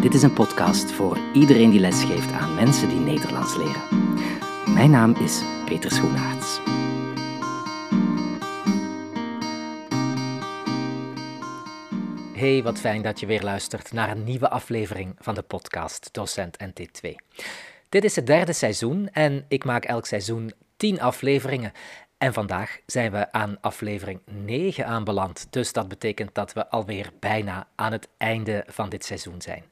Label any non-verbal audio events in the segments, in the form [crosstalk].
Dit is een podcast voor iedereen die lesgeeft aan mensen die Nederlands leren. Mijn naam is Peter Schoenaerts. Hey, wat fijn dat je weer luistert naar een nieuwe aflevering van de podcast Docent NT2. Dit is het derde seizoen en ik maak elk seizoen 10 afleveringen. En vandaag zijn we aan aflevering 9 aanbeland. Dus dat betekent dat we alweer bijna aan het einde van dit seizoen zijn.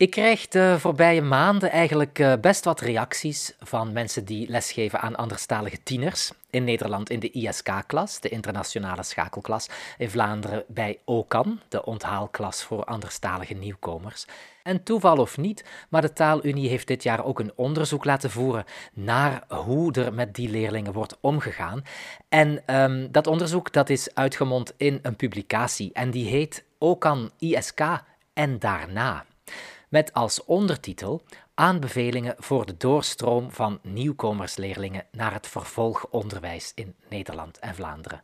Ik krijg de voorbije maanden eigenlijk eh, best wat reacties van mensen die lesgeven aan anderstalige tieners. In Nederland in de ISK-klas, de internationale schakelklas. In Vlaanderen bij OCAN, de onthaalklas voor anderstalige nieuwkomers. En toeval of niet, maar de Taalunie heeft dit jaar ook een onderzoek laten voeren naar hoe er met die leerlingen wordt omgegaan. En ehm, dat onderzoek dat is uitgemond in een publicatie en die heet OCAN ISK en daarna met als ondertitel aanbevelingen voor de doorstroom van nieuwkomersleerlingen naar het vervolgonderwijs in Nederland en Vlaanderen.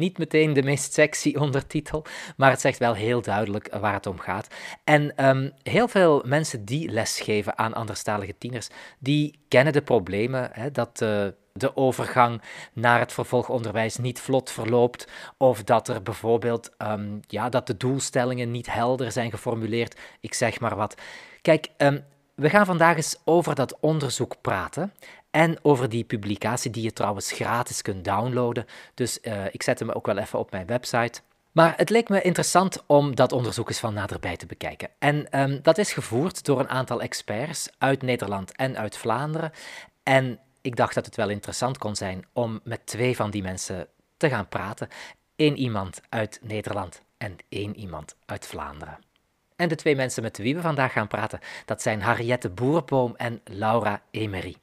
Niet meteen de meest sexy ondertitel, maar het zegt wel heel duidelijk waar het om gaat. En um, heel veel mensen die lesgeven aan anderstalige tieners, die kennen de problemen hè, dat de overgang naar het vervolgonderwijs niet vlot verloopt, of dat er bijvoorbeeld um, ja, dat de doelstellingen niet helder zijn geformuleerd. Ik zeg maar wat. Kijk, um, we gaan vandaag eens over dat onderzoek praten. En over die publicatie, die je trouwens gratis kunt downloaden. Dus uh, ik zet hem ook wel even op mijn website. Maar het leek me interessant om dat onderzoek eens van naderbij te bekijken. En um, dat is gevoerd door een aantal experts uit Nederland en uit Vlaanderen. En ik dacht dat het wel interessant kon zijn om met twee van die mensen te gaan praten. Eén iemand uit Nederland en één iemand uit Vlaanderen. En de twee mensen met wie we vandaag gaan praten, dat zijn Harriette Boerboom en Laura Emery.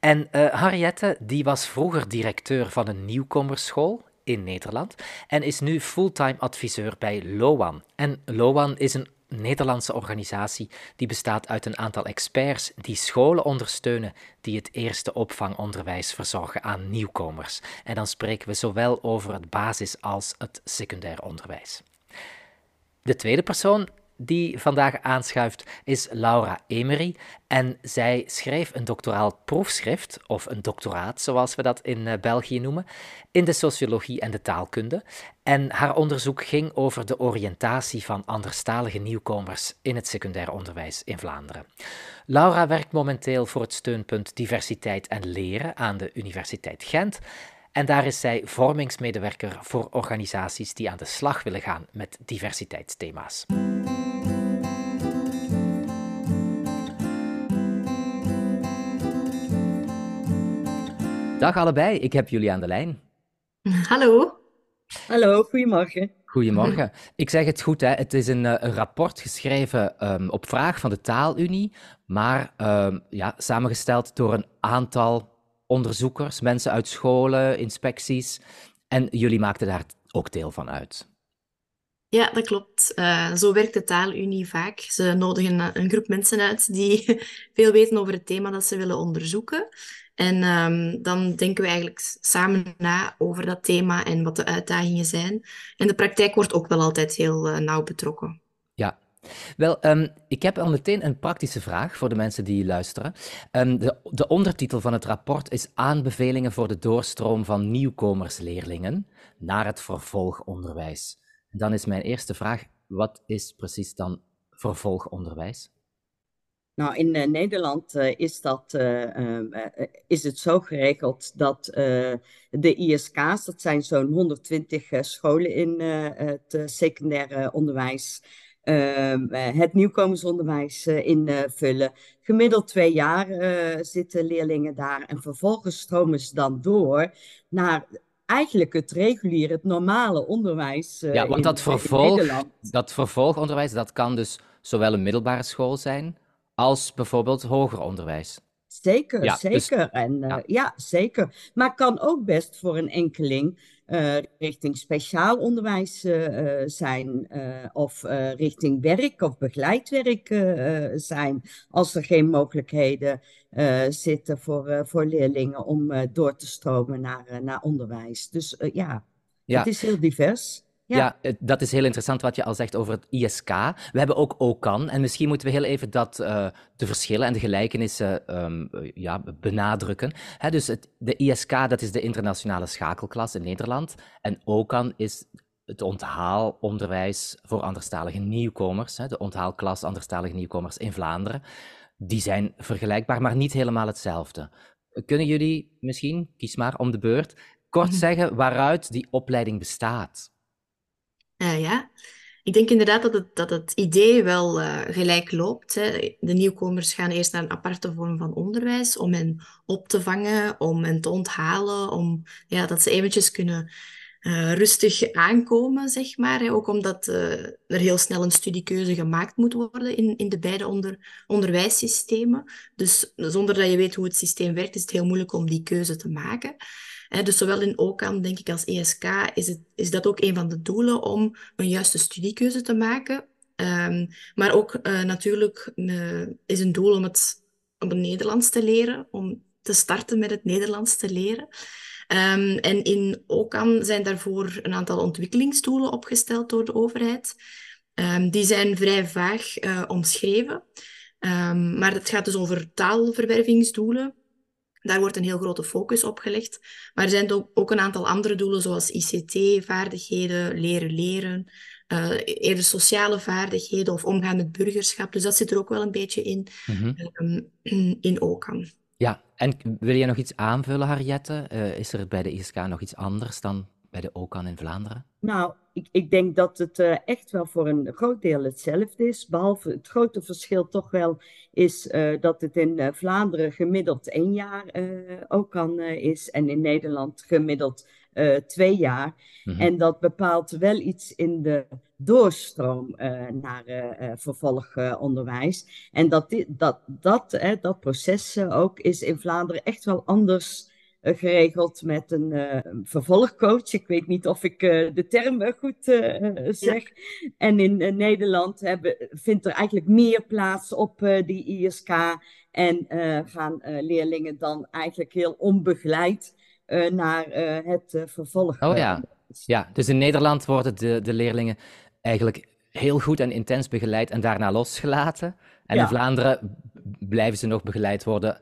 En uh, Harriette, die was vroeger directeur van een nieuwkomersschool in Nederland en is nu fulltime adviseur bij LOAN. En LOAN is een Nederlandse organisatie die bestaat uit een aantal experts die scholen ondersteunen die het eerste opvangonderwijs verzorgen aan nieuwkomers. En dan spreken we zowel over het basis- als het secundair onderwijs. De tweede persoon die vandaag aanschuift is Laura Emery. En zij schreef een doctoraal proefschrift, of een doctoraat zoals we dat in eh, België noemen, in de sociologie en de taalkunde. En haar onderzoek ging over de oriëntatie van anderstalige nieuwkomers in het secundair onderwijs in Vlaanderen. Laura werkt momenteel voor het steunpunt Diversiteit en Leren aan de Universiteit Gent. En daar is zij vormingsmedewerker voor organisaties die aan de slag willen gaan met diversiteitsthema's. Dag allebei, ik heb jullie aan de lijn. Hallo. Hallo, goedemorgen. Goedemorgen. Ik zeg het goed, hè? het is een, eh, een rapport geschreven um, op vraag van de Taalunie, maar um, ja, samengesteld door een aantal onderzoekers, mensen uit scholen, inspecties. En jullie maakten daar ook deel van uit. Ja, dat klopt. Uh, zo werkt de Taalunie vaak. Ze nodigen een groep mensen uit die [laughs] veel weten over het thema dat ze willen onderzoeken. En um, dan denken we eigenlijk samen na over dat thema en wat de uitdagingen zijn. En de praktijk wordt ook wel altijd heel uh, nauw betrokken. Ja, wel, um, ik heb al meteen een praktische vraag voor de mensen die luisteren. Um, de, de, ondertitel van het rapport is Aanbevelingen voor de doorstroom van nieuwkomersleerlingen naar het vervolgonderwijs. Dan is mijn eerste vraag: wat is precies dan vervolgonderwijs? Nou, in uh, Nederland uh, is, dat, uh, is het zo geregeld dat de ISK's, dat zijn zo'n 120 scholen in het secundaire onderwijs, ehm, het nieuwkomersonderwijs invullen. Gemiddeld twee jaar zitten leerlingen daar en vervolgens stromen ze dan door naar eigenlijk het reguliere, het normale onderwijs. ja, want in, dat, vervolg, dat vervolgonderwijs, dat kan dus zowel een middelbare school zijn als bijvoorbeeld hoger onderwijs. Zeker, ja, dus zeker. Dus, en, uh, ja. ja. zeker. Maar kan ook best voor een enkeling richting speciaal onderwijs uh, zijn of richting werk of begeleidwerk zijn, als er geen mogelijkheden zitten voor, voor leerlingen om door te stromen naar, naar onderwijs. Dus ja, ja, het is heel divers. Ja. dat is heel interessant wat je al zegt over het ISK. We hebben ook OCAN. En misschien moeten we heel even dat, uh, de verschillen en de gelijkenissen um, ja, benadrukken. dus het, de ISK, dat is de internationale schakelklas in Nederland. En OCAN is het onthaalonderwijs voor anderstalige nieuwkomers. Hè, de onthaalklas anderstalige nieuwkomers in Vlaanderen. Die zijn vergelijkbaar, maar niet helemaal hetzelfde. Kunnen jullie misschien, kies maar om de beurt, kort [laughs] zeggen waaruit die opleiding bestaat? Uh, ja, ik denk inderdaad dat het, dat het idee wel uh, gelijk loopt. Hè. De nieuwkomers gaan eerst naar een aparte vorm van onderwijs om hen op te vangen, om hen te onthalen, om ja, dat ze eventjes kunnen uh, rustig aankomen, zeg maar. Hè. Ook omdat er heel snel een studiekeuze gemaakt moet worden in, in de beide onder, onderwijssystemen. Dus zonder dat je weet hoe het systeem werkt, is het heel moeilijk om die keuze te maken dus zowel in OCAM, denk ik, als ESK is, het, is dat ook een van de doelen om een juiste studiekeuze te maken. Um, maar ook uh, natuurlijk uh, is een doel om het, het Nederlands te leren, om te starten met het Nederlands te leren. Um, en in OCAM zijn daarvoor een aantal ontwikkelingsdoelen opgesteld door de overheid. Um, die zijn vrij vaag uh, omschreven. maar het gaat dus over taalverwervingsdoelen. Daar wordt een heel grote focus op gelegd. Maar er zijn ook een aantal andere doelen, zoals ICT-vaardigheden, leren leren, uh, eerder sociale vaardigheden of omgaan met burgerschap. Dus dat zit er ook wel een beetje in, mm -hmm. [clears throat] in OCAM. Ja, en wil je nog iets aanvullen, Harriette? Uh, is er bij de ISK nog iets anders dan bij de OCAN in Vlaanderen? Nou, ik, ik denk dat het uh, echt wel voor een groot deel hetzelfde is. Behalve het grote verschil toch wel is uh, dat het in uh, Vlaanderen gemiddeld één jaar OCAN is en in Nederland gemiddeld twee jaar. Mm -hmm. En dat bepaalt wel iets in de doorstroom naar vervolgonderwijs. en dat, dat, dat, dat proces ook is in Vlaanderen echt wel anders eh, geregeld met een uh, vervolgcoach. Ik weet niet of ik uh, de term goed zeg. En in Nederland hebben, vindt er eigenlijk meer plaats op die ISK. En gaan leerlingen dan eigenlijk heel onbegeleid naar het vervolg. Oh ja. ja, dus in Nederland worden de, de leerlingen eigenlijk heel goed en intens begeleid en daarna losgelaten. En in Vlaanderen blijven ze nog begeleid worden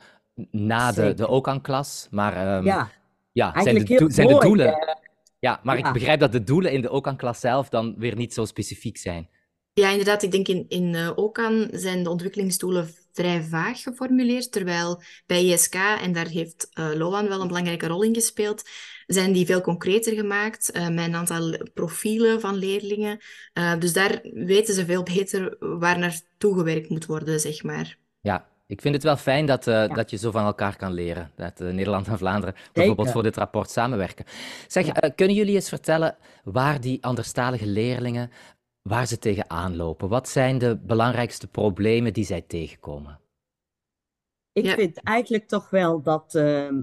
na de, de OCAN-klas. Maar um, ja, ja zijn, de, zijn de doelen. Uh, ja, maar ja. ik begrijp dat de doelen in de OCAN-klas zelf dan weer niet zo specifiek zijn. Ja, inderdaad. Ik denk in, in uh, OCAN zijn de ontwikkelingsdoelen vrij vaag geformuleerd, terwijl bij ISK, en daar heeft uh, Loan wel een belangrijke rol in gespeeld, zijn die veel concreter gemaakt, uh, met een aantal profielen van leerlingen. Uh, dus daar weten ze veel beter waar naartoe gewerkt moet worden, zeg maar. Ja, ik vind het wel fijn dat, uh, dat je zo van elkaar kan leren. Dat uh, Nederland en Vlaanderen bijvoorbeeld voor dit rapport samenwerken. Zeg, uh, kunnen jullie eens vertellen waar die anderstalige leerlingen, waar ze tegenaan lopen? Wat zijn de belangrijkste problemen die zij tegenkomen? Ik ja. vind eigenlijk toch wel dat ehm,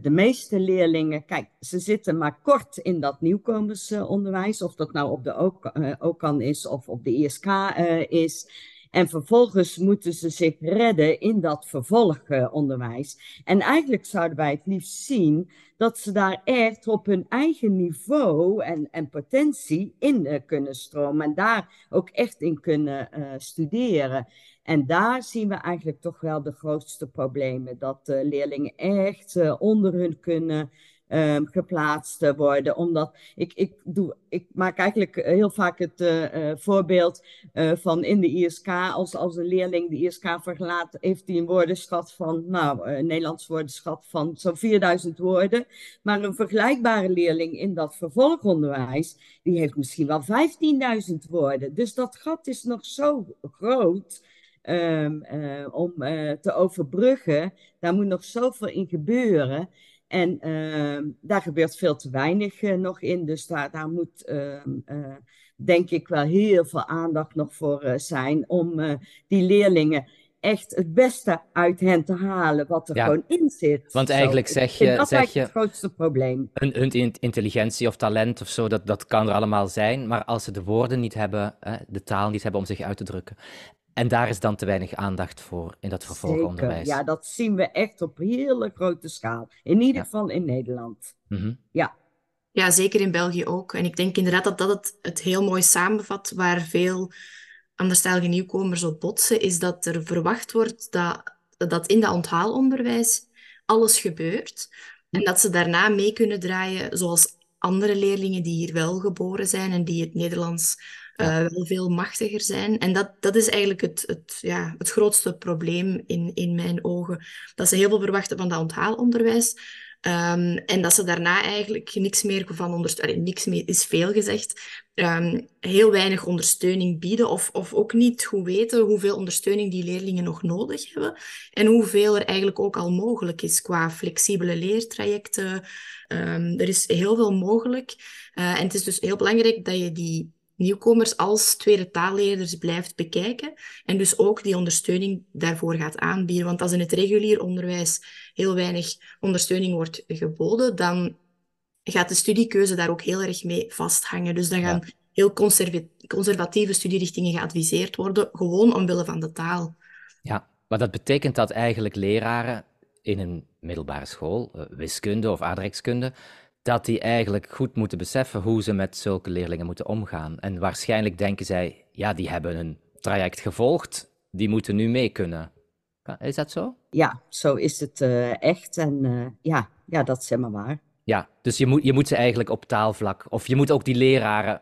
de meeste leerlingen, kijk, ze zitten maar kort in dat nieuwkomersonderwijs, of dat nou op de OCAN is of op de ISK is. En vervolgens moeten ze zich redden in dat vervolgonderwijs. En eigenlijk zouden wij het liefst zien dat ze daar echt op hun eigen niveau en, en potentie in uh, kunnen stromen. En daar ook echt in kunnen uh, studeren. En daar zien we eigenlijk toch wel de grootste problemen. Dat uh, leerlingen echt onder hun kunnen um, geplaatst worden. Omdat ik, ik, doe, ik maak eigenlijk heel vaak het uh, uh, voorbeeld van in de ISK, als, als een leerling de ISK verlaat, heeft hij een woordenschat van, nou, een Nederlands woordenschat van zo'n 4000 woorden. Maar een vergelijkbare leerling in dat vervolgonderwijs, die heeft misschien wel 15.000 woorden. Dus dat gat is nog zo groot. Um, om te overbruggen. Daar moet nog zoveel in gebeuren. En uh, daar gebeurt veel te weinig uh, nog in. Dus daar, daar moet, uh, denk ik, wel heel veel aandacht nog voor eh, zijn. Om die leerlingen echt het beste uit hen te halen wat er gewoon in zit. Want eigenlijk zeg je... Dat zeg je, het grootste probleem. Hun, hun, intelligentie of talent of zo, dat, dat kan er allemaal zijn. Maar als ze de woorden niet hebben, de taal niet hebben om zich uit te drukken. En daar is dan te weinig aandacht voor in dat vervolgonderwijs. Zeker. Ja, dat zien we echt op hele grote schaal. In ieder ja. geval in Nederland. Mm -hmm. Ja. Ja, zeker in België ook. En ik denk inderdaad dat dat het, het heel mooi samenvat waar veel anderstalige nieuwkomers op botsen, is dat er verwacht wordt dat, dat in dat onthaalonderwijs alles gebeurt. En dat ze daarna mee kunnen draaien zoals andere leerlingen die hier wel geboren zijn en die het Nederlands uh, wel veel machtiger zijn. En dat, dat is eigenlijk het, het, ja, het grootste probleem in, in mijn ogen. Dat ze heel veel verwachten van dat onthaalonderwijs. Um, en dat ze daarna eigenlijk niks meer van ondersteuning, niks meer is veel gezegd, um, heel weinig ondersteuning bieden of, of ook niet goed weten hoeveel ondersteuning die leerlingen nog nodig hebben en hoeveel er eigenlijk ook al mogelijk is qua flexibele leertrajecten. Um, er is heel veel mogelijk uh, en het is dus heel belangrijk dat je die nieuwkomers als tweede taalleerders blijft bekijken en dus ook die ondersteuning daarvoor gaat aanbieden. Want als in het regulier onderwijs heel weinig ondersteuning wordt geboden, dan gaat de studiekeuze daar ook heel erg mee vasthangen. Dus dan gaan heel conservatieve studierichtingen geadviseerd worden, gewoon omwille van de taal. Ja, maar dat betekent dat eigenlijk leraren in een middelbare school, eh, wiskunde of aardrijkskunde, dat die eigenlijk goed moeten beseffen hoe ze met zulke leerlingen moeten omgaan. En waarschijnlijk denken zij, ja, die hebben een traject gevolgd, die moeten nu mee kunnen. Is dat zo? Ja, zo is het uh, echt. En uh, ja, ja, dat is helemaal waar. Ja, dus je moet, je moet ze eigenlijk op taalvlak, of je moet ook die leraren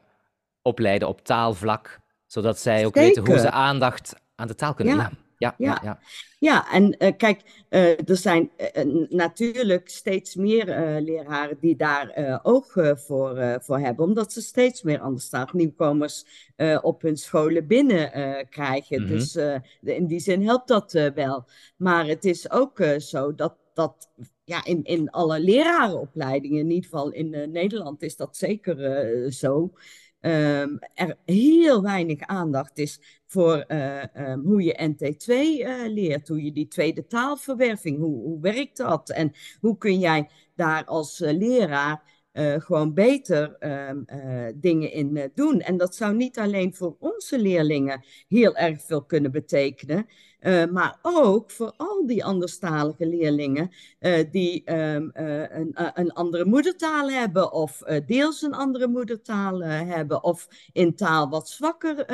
opleiden op taalvlak, zodat zij ook weten hoe ze aandacht aan de taal kunnen. Ja. Ja, ja, ja. ja en uh, kijk, uh, er zijn uh, natuurlijk steeds meer leraren die daar oog voor, voor hebben, omdat ze steeds meer anderstalig nieuwkomers op hun scholen binnen krijgen. Mm -hmm. Dus in die zin helpt dat wel. Maar het is ook zo dat, dat ja, in, in alle lerarenopleidingen, in ieder geval in Nederland is dat zeker zo um, er heel weinig aandacht is voor uh, um, hoe je NT2 uh, eh, leert, hoe je die tweede taalverwerving, hoe, hoe werkt dat? En hoe kun jij daar als uh, leraar uh, gewoon beter um, uh, dingen in uh, doen. En dat zou niet alleen voor onze leerlingen heel erg veel kunnen betekenen, maar ook voor al die anderstalige leerlingen die um, een, een, andere moedertaal hebben of deels een andere moedertaal hebben of in taal wat zwakker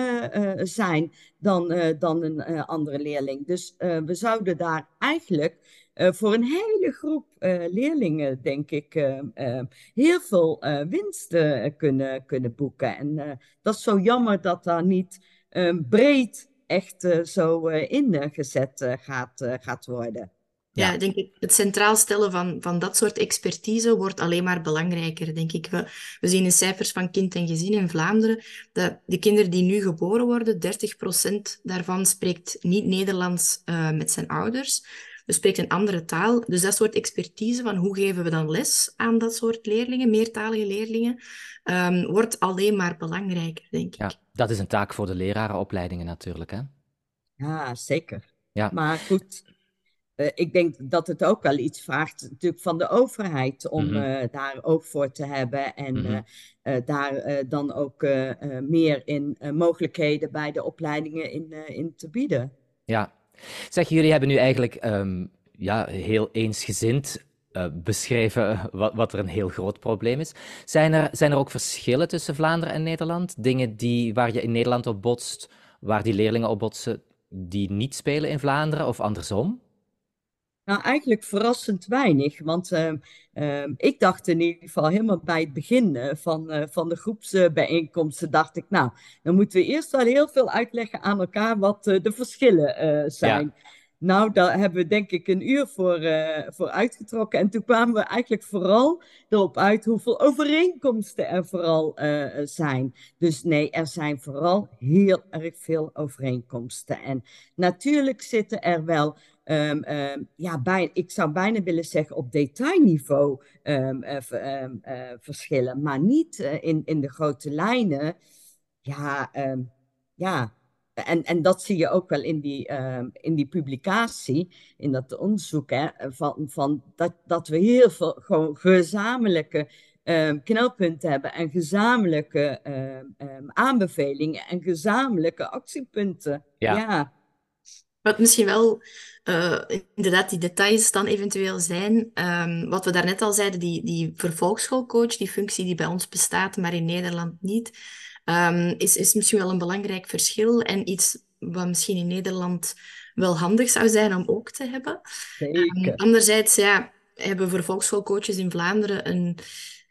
zijn dan, dan een andere leerling. Dus we zouden daar eigenlijk uh, voor een hele groep uh, leerlingen, denk ik, uh, heel veel winst kunnen, kunnen boeken. En dat is zo jammer dat daar niet breed echt zo ingezet gaat, gaat worden. Ja, denk ik, het centraal stellen van, van dat soort expertise wordt alleen maar belangrijker, denk ik. We, we zien in cijfers van kind en gezin in Vlaanderen dat de kinderen die nu geboren worden, 30% daarvan spreekt niet Nederlands uh, met zijn ouders we spreekt een andere taal. Dus dat soort expertise van hoe geven we dan les aan dat soort leerlingen, meertalige leerlingen, um, wordt alleen maar belangrijker, denk ik. Ja, dat is een taak voor de lerarenopleidingen natuurlijk, hè? Ja, zeker. Ja. Maar goed, uh, ik denk dat het ook wel iets vraagt natuurlijk van de overheid om mm -hmm. uh, daar ook voor te hebben en mm -hmm. uh, daar dan ook meer in mogelijkheden bij de opleidingen in, in te bieden. Ja, Zeg, jullie hebben nu eigenlijk um, ja, heel eensgezind uh, beschreven wat, wat, er een heel groot probleem is. Zijn er, zijn er ook verschillen tussen Vlaanderen en Nederland? Dingen die, waar je in Nederland op botst, waar die leerlingen op botsen, die niet spelen in Vlaanderen of andersom? Nou, eigenlijk verrassend weinig. Want uh, uh, ik dacht in ieder geval helemaal bij het begin uh, van, van de groepsbijeenkomsten, dacht ik, nou, dan moeten we eerst wel heel veel uitleggen aan elkaar wat de verschillen zijn. Ja. Nou, daar hebben we denk ik een uur voor, voor uitgetrokken. En toen kwamen we eigenlijk vooral erop uit hoeveel overeenkomsten er vooral zijn. Dus nee, er zijn vooral heel erg veel overeenkomsten. En natuurlijk zitten er wel um, um, ja, bij, ik zou bijna willen zeggen op detailniveau um, uh, uh, verschillen, maar niet uh, in, in de grote lijnen. Ja, ja. En, en dat zie je ook wel in die, in die publicatie, in dat onderzoek, hè, van, van dat, dat we heel veel gewoon gezamenlijke Um, knelpunten hebben en gezamenlijke um, um, aanbevelingen en gezamenlijke actiepunten. Ja. ja. Wat misschien wel uh, inderdaad die details dan eventueel zijn. Um, wat we daarnet al zeiden, die, die vervolgschoolcoach, die functie die bij ons bestaat, maar in Nederland niet, um, is, is misschien wel een belangrijk verschil en iets wat misschien in Nederland wel handig zou zijn om ook te hebben. Um, anderzijds ja, hebben vervolgschoolcoaches in Vlaanderen een,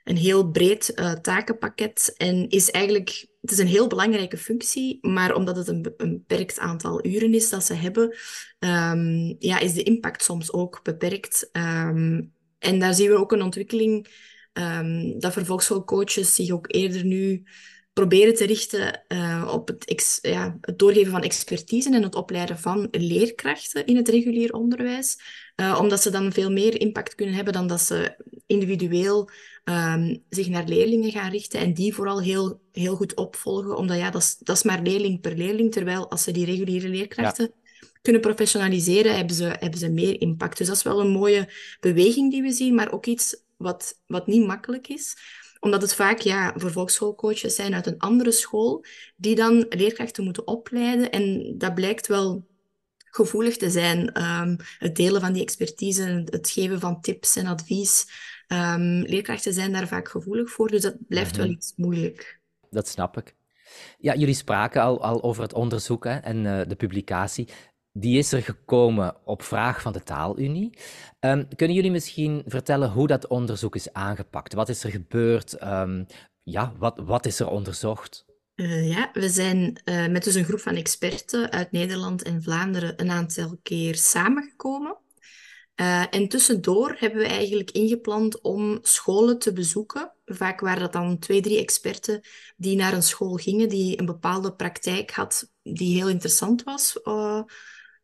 een heel breed uh, takenpakket en is eigenlijk het is een heel belangrijke functie, maar omdat het een, een beperkt aantal uren is dat ze hebben, um, ja, is de impact soms ook beperkt. Um, en daar zien we ook een ontwikkeling um, dat vervolgschoolcoaches zich ook eerder nu proberen te richten uh, op het, ja, het doorgeven van expertise en het opleiden van leerkrachten in het regulier onderwijs. Uh, omdat ze dan veel meer impact kunnen hebben dan dat ze individueel um, zich naar leerlingen gaan richten en die vooral heel, heel goed opvolgen. Omdat ja, dat is, dat is maar leerling per leerling. Terwijl als ze die reguliere leerkrachten kunnen professionaliseren, hebben ze, hebben ze meer impact. Dus dat is wel een mooie beweging die we zien, maar ook iets wat, wat niet makkelijk is omdat het vaak ja, vervolgschoolcoaches zijn uit een andere school, die dan leerkrachten moeten opleiden. En dat blijkt wel gevoelig te zijn. Um, het delen van die expertise, het geven van tips en advies. Um, leerkrachten zijn daar vaak gevoelig voor, dus dat blijft wel mhm. iets moeilijk. Dat snap ik. Ja, jullie spraken al, al over het onderzoek hè, en uh, de publicatie. Die is er gekomen op vraag van de Taalunie. Um, kunnen jullie misschien vertellen hoe dat onderzoek is aangepakt? Wat is er gebeurd? Um, ja, wat, wat is er onderzocht? Uh, ja, we zijn uh, met dus een groep van experten uit Nederland en Vlaanderen een aantal keer samengekomen. Uh, en tussendoor hebben we eigenlijk ingepland om scholen te bezoeken. Vaak waren dat dan twee, drie experten die naar een school gingen, die een bepaalde praktijk had die heel interessant was uh,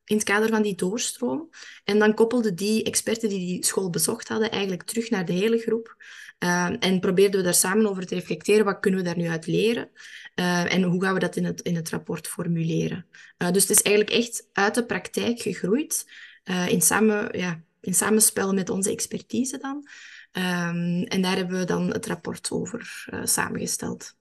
in het kader van die doorstroom. En dan koppelden die experten die die school bezocht hadden eigenlijk terug naar de hele groep. Uh, en probeerden we daar samen over te reflecteren. Wat kunnen we daar nu uit leren? Uh, en hoe gaan we dat in het, in het rapport formuleren? Dus het is eigenlijk echt uit de praktijk gegroeid. Uh, in, samen, ja, in samenspel met onze expertise dan. Um, en daar hebben we dan het rapport over uh, samengesteld.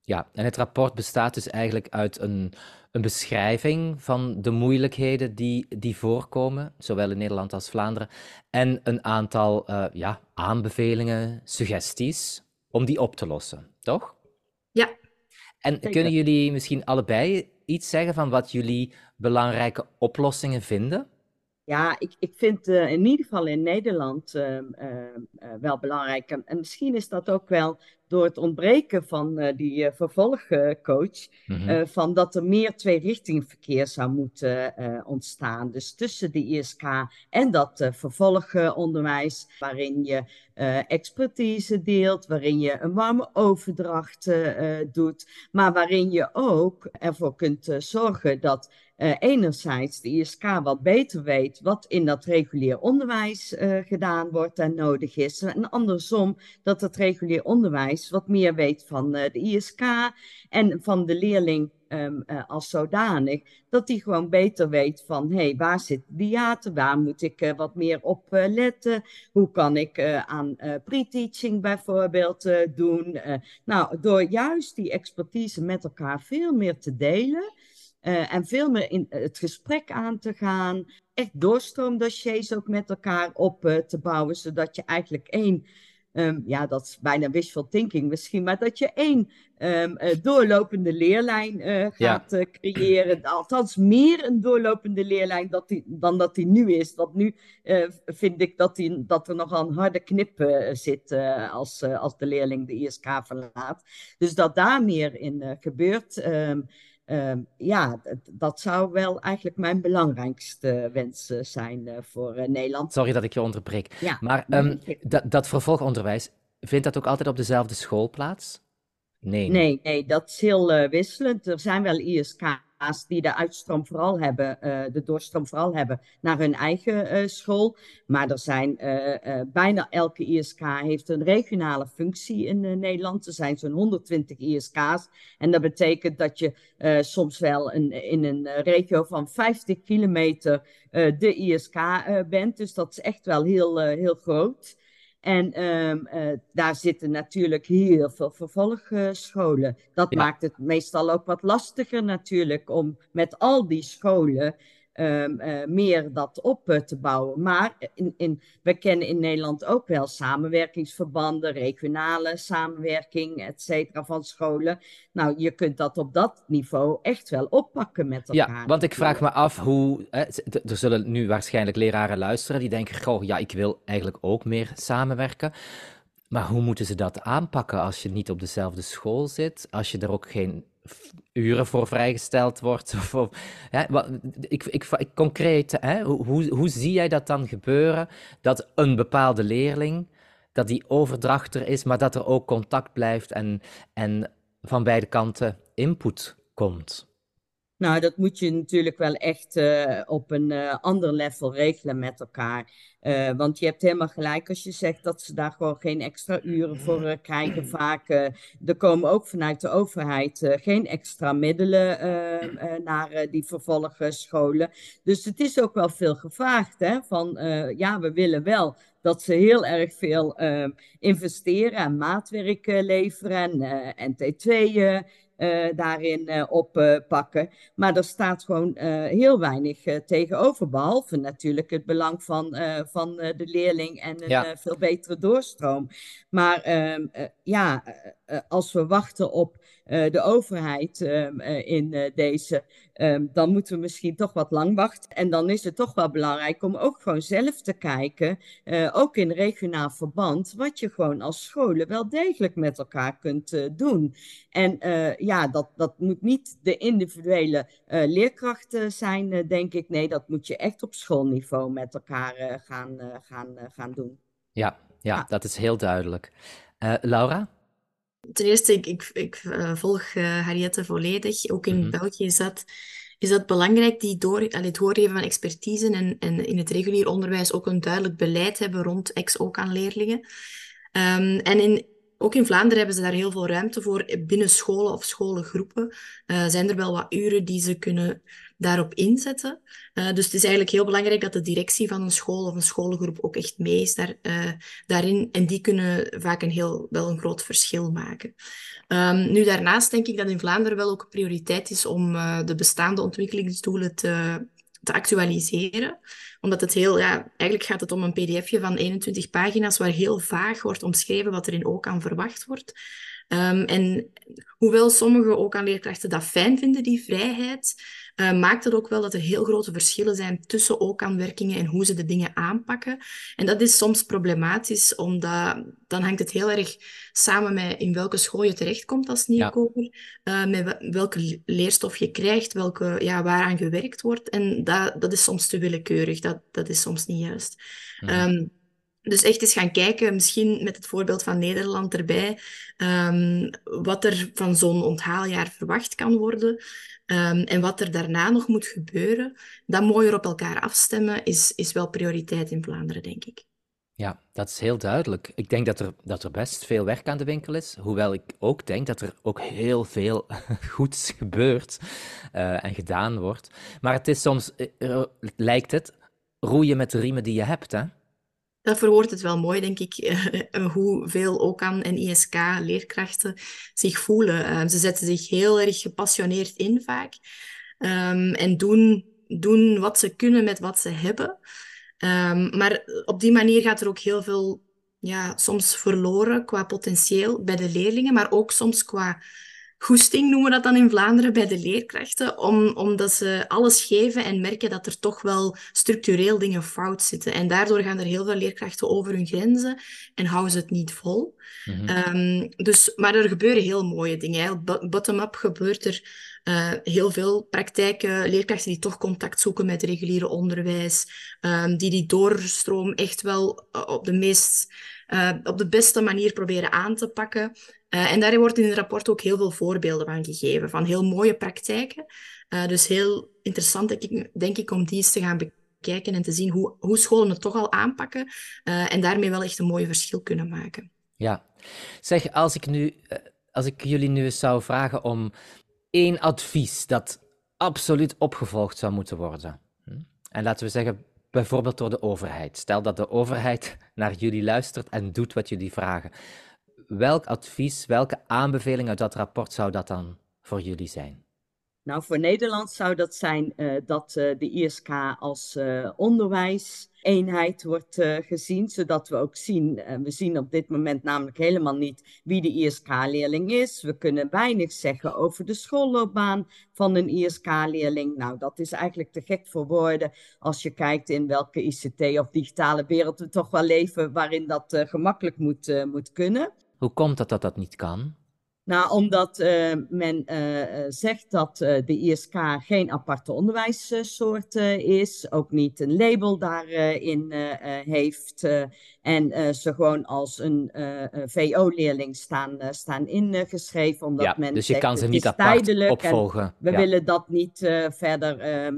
Ja, en het rapport bestaat dus eigenlijk uit een, een beschrijving van de moeilijkheden die, die voorkomen, zowel in Nederland als Vlaanderen, en een aantal uh, ja, aanbevelingen, suggesties om die op te lossen, toch? Ja. En kunnen jullie misschien allebei iets zeggen van wat jullie belangrijke oplossingen vinden? Ja, ik, ik vind uh, in ieder geval in Nederland uh, uh, wel belangrijk. En, misschien is dat ook wel door het ontbreken van die vervolgcoach, mm van dat er meer tweerichtingverkeer zou moeten ontstaan. Dus tussen de ISK en dat vervolgonderwijs, waarin je expertise deelt, waarin je een warme overdracht doet, maar waarin je ook ervoor kunt zorgen dat uh, enerzijds de ISK wat beter weet wat in dat regulier onderwijs uh, gedaan wordt en nodig is. En andersom dat het regulier onderwijs wat meer weet van uh, de ISK en van de leerling um, als zodanig. Dat die gewoon beter weet van, hé, hey, waar zit diaten? Waar moet ik wat meer op letten? Hoe kan ik aan pre-teaching bijvoorbeeld doen? nou, door juist die expertise met elkaar veel meer te delen... En veel meer in het gesprek aan te gaan. Echt doorstroomdossiers ook met elkaar op te bouwen. Zodat je eigenlijk één, um, ja, dat is bijna wishful thinking misschien, maar dat je één um, uh, doorlopende leerlijn gaat ja. creëren. [clears throat] Althans, meer een doorlopende leerlijn dat die, dan dat die nu is. Want nu vind ik dat, die, dat er nogal een harde knip zit als, als de leerling de ISK verlaat. Dus dat daar meer in gebeurt. Um, Ehm, ja, dat zou wel eigenlijk mijn belangrijkste wens uh, zijn uh, voor uh, Nederland. Sorry dat ik je onderbreek. Ja, maar um, dat, dat vervolgonderwijs, vindt dat ook altijd op dezelfde school plaats? Nee. Nee, nee dat is heel wisselend. Er zijn wel ISK die de uitstroom vooral hebben, uh, de doorstroom vooral hebben naar hun eigen uh, school. Maar er zijn uh, bijna elke ISK heeft een regionale functie in Nederland. Er zijn zo'n 120 ISK's. En dat betekent dat je soms wel in een regio van 50 kilometer de ISK bent. Dus dat is echt wel heel, heel groot. En um, uh, daar zitten natuurlijk heel veel vervolgscholen. Dat maakt het meestal ook wat lastiger natuurlijk om met al die scholen ehm, meer dat op te bouwen. Maar in, in, we kennen in Nederland ook wel samenwerkingsverbanden, regionale samenwerking, et cetera, van scholen. Nou, je kunt dat op dat niveau echt wel oppakken met elkaar. Ja, want ik vraag me af hoe. Hè, er zullen nu waarschijnlijk leraren luisteren die denken: Goh, ja, ik wil eigenlijk ook meer samenwerken. Maar hoe moeten ze dat aanpakken als je niet op dezelfde school zit? Als je er ook geen uren voor vrijgesteld wordt? [laughs] Of, of ik, ik, ik, concreet, hè, hoe, hoe zie jij dat dan gebeuren? Dat een bepaalde leerling, dat die overdrachter is, maar dat er ook contact blijft en, en van beide kanten input komt? Nou, dat moet je natuurlijk wel echt uh, op een uh, ander level regelen met elkaar. Uh, want je hebt helemaal gelijk als je zegt dat ze daar gewoon geen extra uren voor krijgen. Vaak, er komen ook vanuit de overheid geen extra middelen naar die vervolgscholen. Dus het is ook wel veel gevraagd. Hè? Van ja, we willen wel dat ze heel erg veel investeren en maatwerk leveren en, en T2 uh, daarin uh, oppakken. maar er staat gewoon uh, heel weinig tegenover. Behalve natuurlijk het belang van, van de leerling en een ja. veel betere doorstroom. Maar ehm, ja, als we wachten op eh, de overheid ehm, eh, in eh, deze, ehm, dan moeten we misschien toch wat lang wachten. En dan is het toch wel belangrijk om ook gewoon zelf te kijken, ook in regionaal verband, wat je gewoon als scholen wel degelijk met elkaar kunt doen. En ja, dat, dat moet niet de individuele leerkrachten zijn, denk ik. Nee, dat moet je echt op schoolniveau met elkaar gaan, gaan, gaan doen. Ja, ja, dat is heel duidelijk. Laura? Ten eerste, ik, ik, ik uh, volg uh, Harriette volledig. Ook in mm-hmm. België is dat, is dat belangrijk, die door, allee, het doorgeven van expertise en, en in het regulier onderwijs ook een duidelijk beleid hebben rond ex-ook-aan-leerlingen. Um, en in, ook in Vlaanderen hebben ze daar heel veel ruimte voor. Binnen scholen of scholengroepen uh, zijn er wel wat uren die ze kunnen daarop inzetten. Uh, dus het is eigenlijk heel belangrijk dat de directie van een school of een scholengroep ook echt mee is daar, uh, daarin. En die kunnen vaak een heel, wel een groot verschil maken. Um, nu, daarnaast denk ik dat in Vlaanderen wel ook prioriteit is om uh, de bestaande ontwikkelingsdoelen te, te actualiseren. Omdat het heel, ja, eigenlijk gaat het om een pdfje van 21 pagina's waar heel vaag wordt omschreven wat er in ook aan verwacht wordt. Um, en hoewel sommige ook aan leerkrachten dat fijn vinden, die vrijheid, uh, maakt het ook wel dat er heel grote verschillen zijn tussen ook-aanwerkingen en hoe ze de dingen aanpakken. En dat is soms problematisch, omdat dan hangt het heel erg samen met in welke school je terechtkomt als nieuwkomer, ja. uh, met welke leerstof je krijgt, welke, ja, waaraan gewerkt wordt. En dat, dat is soms te willekeurig, dat, dat is soms niet juist. Um, dus echt eens gaan kijken, misschien met het voorbeeld van Nederland erbij, um, wat er van zo'n onthaaljaar verwacht kan worden. Um, en wat er daarna nog moet gebeuren, dat mooier op elkaar afstemmen, is, is wel prioriteit in Vlaanderen, denk ik. Ja, dat is heel duidelijk. Ik denk dat er, dat er best veel werk aan de winkel is, hoewel ik ook denk dat er ook heel veel [laughs] goeds gebeurt uh, en gedaan wordt. Maar het is soms, uh, lijkt het, roeien met de riemen die je hebt, hè? Dat verwoordt het wel mooi, denk ik, [laughs] uh, hoeveel OCAN en ISK-leerkrachten zich voelen. Uh, ze zetten zich heel erg gepassioneerd in vaak um, en doen, doen wat ze kunnen met wat ze hebben. Um, maar op die manier gaat er ook heel veel, ja, soms verloren qua potentieel bij de leerlingen, maar ook soms qua goesting noemen we dat dan in Vlaanderen bij de leerkrachten, om, omdat ze alles geven en merken dat er toch wel structureel dingen fout zitten. En daardoor gaan er heel veel leerkrachten over hun grenzen en houden ze het niet vol. Mm -hmm. um, dus, maar er gebeuren heel mooie dingen. Bottom-up gebeurt er uh, heel veel praktijken, leerkrachten die toch contact zoeken met reguliere onderwijs, um, die die doorstroom echt wel uh, op de meest uh, op de beste manier proberen aan te pakken. Uh, en daar wordt in het rapport ook heel veel voorbeelden van gegeven, van heel mooie praktijken. Uh, dus heel interessant, denk ik, denk ik, om die eens te gaan bekijken en te zien hoe, hoe scholen het toch al aanpakken uh, en daarmee wel echt een mooi verschil kunnen maken. Ja, zeg, als ik, nu, als ik jullie nu zou vragen om één advies dat absoluut opgevolgd zou moeten worden. Hm? En laten we zeggen, bijvoorbeeld door de overheid. Stel dat de overheid [laughs] naar jullie luistert en doet wat jullie vragen welk advies, welke aanbeveling uit dat rapport zou dat dan voor jullie zijn? Nou, voor Nederland zou dat zijn uh, dat uh, de ISK als uh, onderwijseenheid wordt gezien, zodat we ook zien, we zien op dit moment namelijk helemaal niet wie de ISK-leerling is. We kunnen weinig zeggen over de schoolloopbaan van een ISK-leerling. Nou, dat is eigenlijk te gek voor woorden als je kijkt in welke ICT of digitale wereld we toch wel leven, waarin dat gemakkelijk moet, moet kunnen. Hoe komt het dat dat niet kan? Nou, omdat uh, men uh, zegt dat uh, de ISK geen aparte onderwijssoort is, ook niet een label daarin heeft en ze gewoon als een VO-leerling staan, staan ingeschreven, omdat ja, men dus je zegt, kan ze niet apart opvolgen. we ja. willen dat niet verder ehm,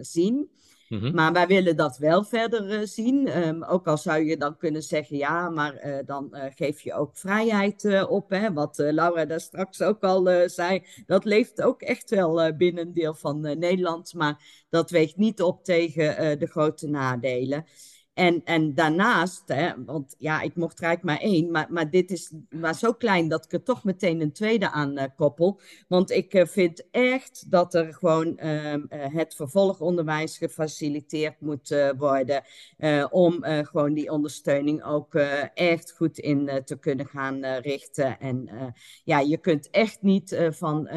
zien. Mhm. Maar wij willen dat wel verder uh, zien. Um, ook al zou je dan kunnen zeggen, ja, maar uh, dan uh, geef je ook vrijheid op. Hè? Wat Laura daar straks ook al zei, dat leeft ook echt wel binnen een deel van Nederland. Maar dat weegt niet op tegen de grote nadelen. En, en daarnaast, want ja, ik mocht er eigenlijk maar één, maar, maar dit is maar zo klein dat ik er toch meteen een tweede aan uh, koppel. Want ik uh, vind echt dat er gewoon uh, het vervolgonderwijs gefaciliteerd moet worden. om gewoon die ondersteuning ook echt goed in te kunnen gaan richten. En ja, je kunt echt niet van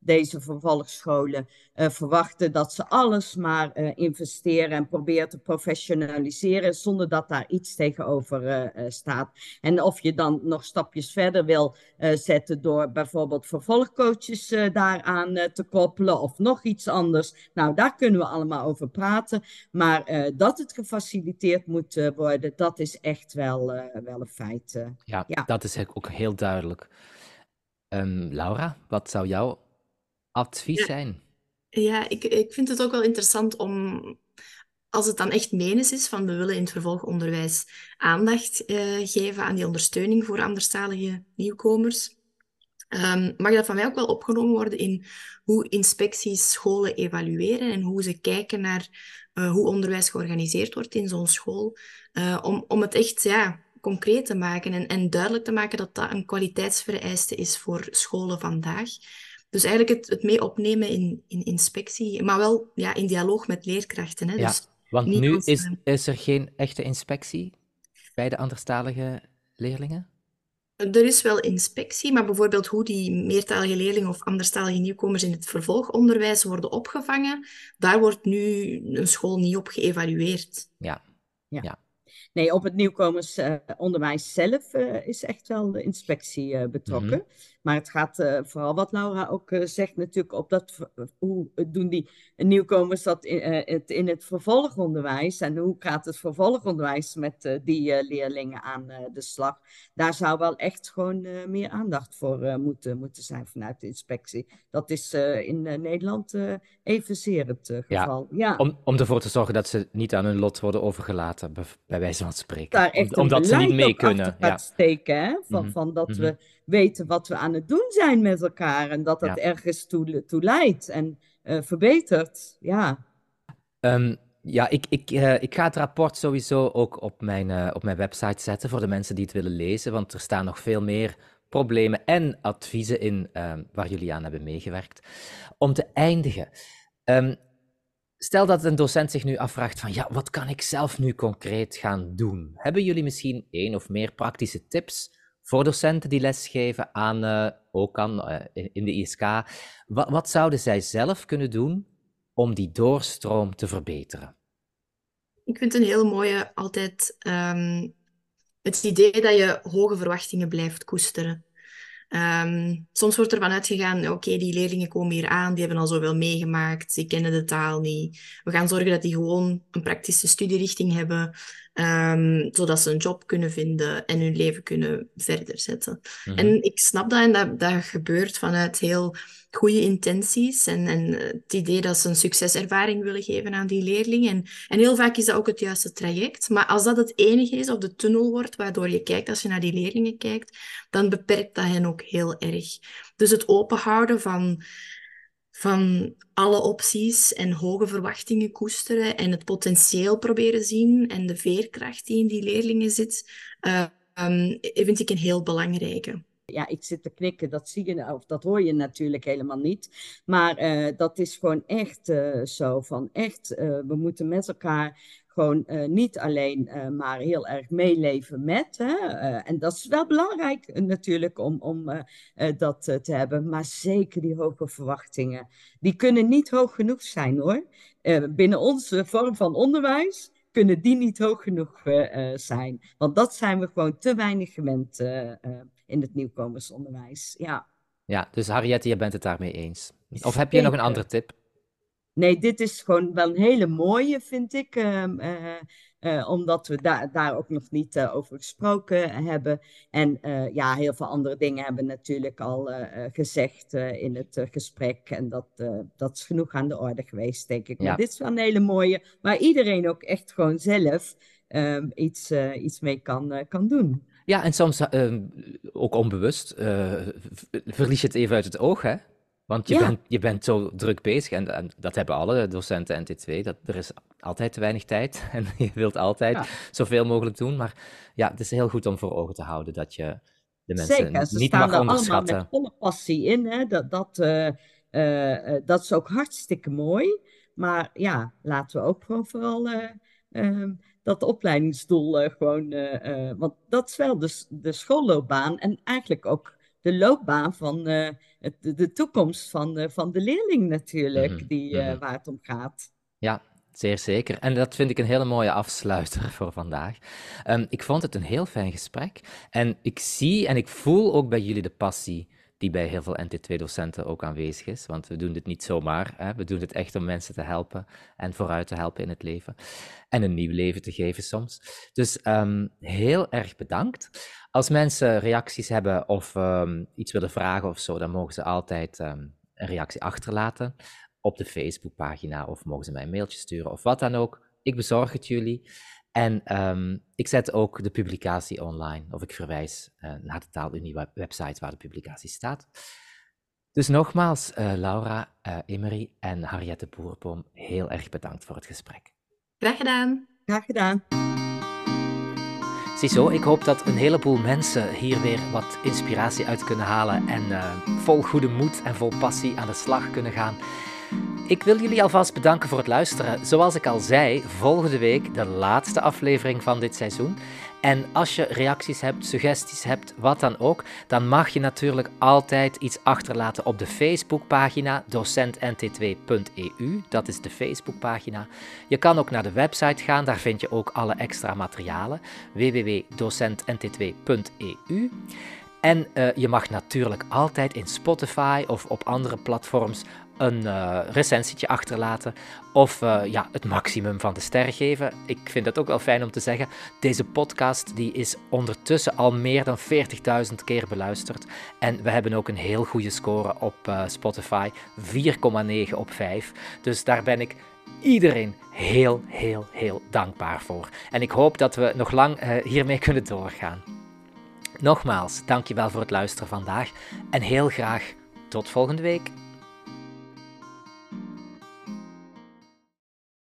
deze vervolgsscholen uh, verwachten dat ze alles maar uh, investeren en proberen te professionaliseren zonder dat daar iets tegenover uh, staat. En of je dan nog stapjes verder wil zetten door bijvoorbeeld vervolgcoaches daaraan te koppelen of nog iets anders. Nou, daar kunnen we allemaal over praten. Maar dat het gefaciliteerd moet worden, dat is echt wel, wel een feit. Ja, ja, dat is ook heel duidelijk. Um, Laura, wat zou jouw advies zijn? Ja, ik, ik vind het ook wel interessant om, als het dan echt menens is, van we willen in het vervolgonderwijs aandacht eh, geven aan die ondersteuning voor anderstalige nieuwkomers, ehm, mag dat van mij ook wel opgenomen worden in hoe inspecties scholen evalueren en hoe ze kijken naar eh, hoe onderwijs georganiseerd wordt in zo'n school, eh, om, om het echt ja, concreet te maken en, en duidelijk te maken dat dat een kwaliteitsvereiste is voor scholen vandaag. Dus eigenlijk het, het mee opnemen in, in inspectie, maar wel ja, in dialoog met leerkrachten. Hè? Ja, Dus want nu als, is, eh, is er geen echte inspectie bij de anderstalige leerlingen? Er is wel inspectie, maar bijvoorbeeld hoe die meertalige leerlingen of anderstalige nieuwkomers in het vervolgonderwijs worden opgevangen, daar wordt nu een school niet op geëvalueerd. Ja, Ja. ja. Nee, op het nieuwkomersonderwijs zelf eh, is echt wel de inspectie eh, betrokken. Mhm. Maar het gaat eh, vooral wat Laura ook eh, zegt natuurlijk op dat, hoe doen die nieuwkomers dat in, eh, het, in het vervolgonderwijs en hoe gaat het vervolgonderwijs met die leerlingen aan de slag. Daar zou wel echt gewoon meer aandacht voor moeten, moeten zijn vanuit de inspectie. Dat is in Nederland evenzeer het Ja, geval. Ja. Om, om ervoor te zorgen dat ze niet aan hun lot worden overgelaten, bij, wijze van spreken. daar Om- echt omdat ze niet mee kunnen. Ja. steken. Hè? Van, Mhm, van dat mhm. we weten wat we aan het doen zijn met elkaar en dat dat Ja. ergens toe, toe leidt en eh, verbetert. Ja. Ehm, ja, ik, ik, eh, ik ga het rapport sowieso ook op mijn, eh, op mijn website zetten voor de mensen die het willen lezen, want er staan nog veel meer problemen en adviezen in ehm, waar jullie aan hebben meegewerkt. Om te eindigen, ehm, stel dat een docent zich nu afvraagt van ja, wat kan ik zelf nu concreet gaan doen? Hebben jullie misschien één of meer praktische tips voor docenten die lesgeven aan, eh, ook aan, eh, in de ISK? Wat, wat zouden zij zelf kunnen doen om die doorstroom te verbeteren? Ik vind een heel mooie altijd ehm, het idee dat je hoge verwachtingen blijft koesteren. Ehm, soms wordt ervan uitgegaan, oké, die leerlingen komen hier aan, die hebben al zoveel meegemaakt, die kennen de taal niet. We gaan zorgen dat die gewoon een praktische studierichting hebben, ehm, zodat ze een job kunnen vinden en hun leven kunnen verder zetten. Mhm. En ik snap dat en dat, dat gebeurt vanuit heel goede intenties en, en het idee dat ze een succeservaring willen geven aan die leerlingen. En, en heel vaak is dat ook het juiste traject. Maar als dat het enige is of de tunnel wordt waardoor je kijkt als je naar die leerlingen kijkt, dan beperkt dat hen ook heel erg. Dus het openhouden van, van alle opties en hoge verwachtingen koesteren en het potentieel proberen zien en de veerkracht die in die leerlingen zit, eh, ehm, vind ik een heel belangrijke. Ja, ik zit te knikken, dat zie je, of dat hoor je natuurlijk helemaal niet. Maar uh, dat is gewoon echt uh, zo van echt, we moeten met elkaar gewoon niet alleen maar heel erg meeleven met. Hè? en dat is wel belangrijk natuurlijk om, om dat te hebben. Maar zeker die hoge verwachtingen. Die kunnen niet hoog genoeg zijn hoor. binnen onze vorm van onderwijs kunnen die niet hoog genoeg zijn. Want dat zijn we gewoon te weinig gewend in het nieuwkomersonderwijs. Ja. Ja, dus Harriette, je bent het daarmee eens. Of heb je nog een andere tip? Nee, dit is gewoon wel een hele mooie, vind ik. Uh, uh, omdat we daar daar ook nog niet uh, over gesproken hebben. En ja, heel veel andere dingen hebben we natuurlijk al gezegd in het gesprek. En dat, dat is genoeg aan de orde geweest, denk ik. Maar dit is wel een hele mooie, waar iedereen ook echt gewoon zelf ehm, iets, iets mee kan, kan doen. Ja, en soms uh, ook onbewust verlies je het even uit het oog, hè? Want je, bent, je bent zo druk bezig, en, en, dat hebben alle docenten NT2, dat, er is altijd te weinig tijd [laughs] en je wilt altijd zoveel mogelijk doen. Maar ja, het is heel goed om voor ogen te houden dat je de mensen Zeker, ze niet staan mag er onderschatten. allemaal met volle passie in, hè? Dat, dat, uh, dat is ook hartstikke mooi. Maar ja, laten we ook gewoon vooral ehm, dat opleidingsdoel uh, gewoon. Uh, want dat is wel de, de schoolloopbaan en eigenlijk ook de loopbaan van het, de toekomst van, van de leerling natuurlijk, mhm, die, mhm. waar het om gaat. Ja, Zeer zeker. En dat vind ik een hele mooie afsluiter [laughs] voor vandaag. Um, ik vond het een heel fijn gesprek. En ik zie en ik voel ook bij jullie de passie die bij heel veel NT2-docenten ook aanwezig is. Want we doen dit niet zomaar. Hè? We doen het echt om mensen te helpen en vooruit te helpen in het leven. En een nieuw leven te geven soms. Dus um, heel erg bedankt. Als mensen reacties hebben of um, iets willen vragen of zo, dan mogen ze altijd um, een reactie achterlaten op de Facebookpagina of mogen ze mij een mailtje sturen of wat dan ook. Ik bezorg het jullie. En um, ik zet ook de publicatie online, of ik verwijs uh, naar de Taalunie website waar de publicatie staat. Dus nogmaals, uh, Laura, uh, Emery en Harriette Boerboom, heel erg bedankt voor het gesprek. Graag gedaan. Graag gedaan. Ziezo, ik hoop dat een heleboel mensen hier weer wat inspiratie uit kunnen halen en vol goede moed en vol passie aan de slag kunnen gaan. Ik wil jullie alvast bedanken voor het luisteren. Zoals ik al zei, volgende week de laatste aflevering van dit seizoen. En als je reacties hebt, suggesties hebt, wat dan ook, dan mag je natuurlijk altijd iets achterlaten op de Facebookpagina docentnt2.eu. Dat is de Facebookpagina. Je kan ook naar de website gaan, daar vind je ook alle extra materialen. www.docentnt2.eu. En uh, je mag natuurlijk altijd in Spotify of op andere platforms een uh, recensietje achterlaten of uh, ja, het maximum van de sterren geven. Ik vind het ook wel fijn om te zeggen, deze podcast die is ondertussen al meer dan 40.000 keer beluisterd. En we hebben ook een heel goede score op uh, Spotify, 4,9 op 5. Dus daar ben ik iedereen heel, heel, heel dankbaar voor. En ik hoop dat we nog lang hiermee [laughs] kunnen doorgaan. Nogmaals, dankjewel voor het luisteren vandaag en heel graag tot volgende week.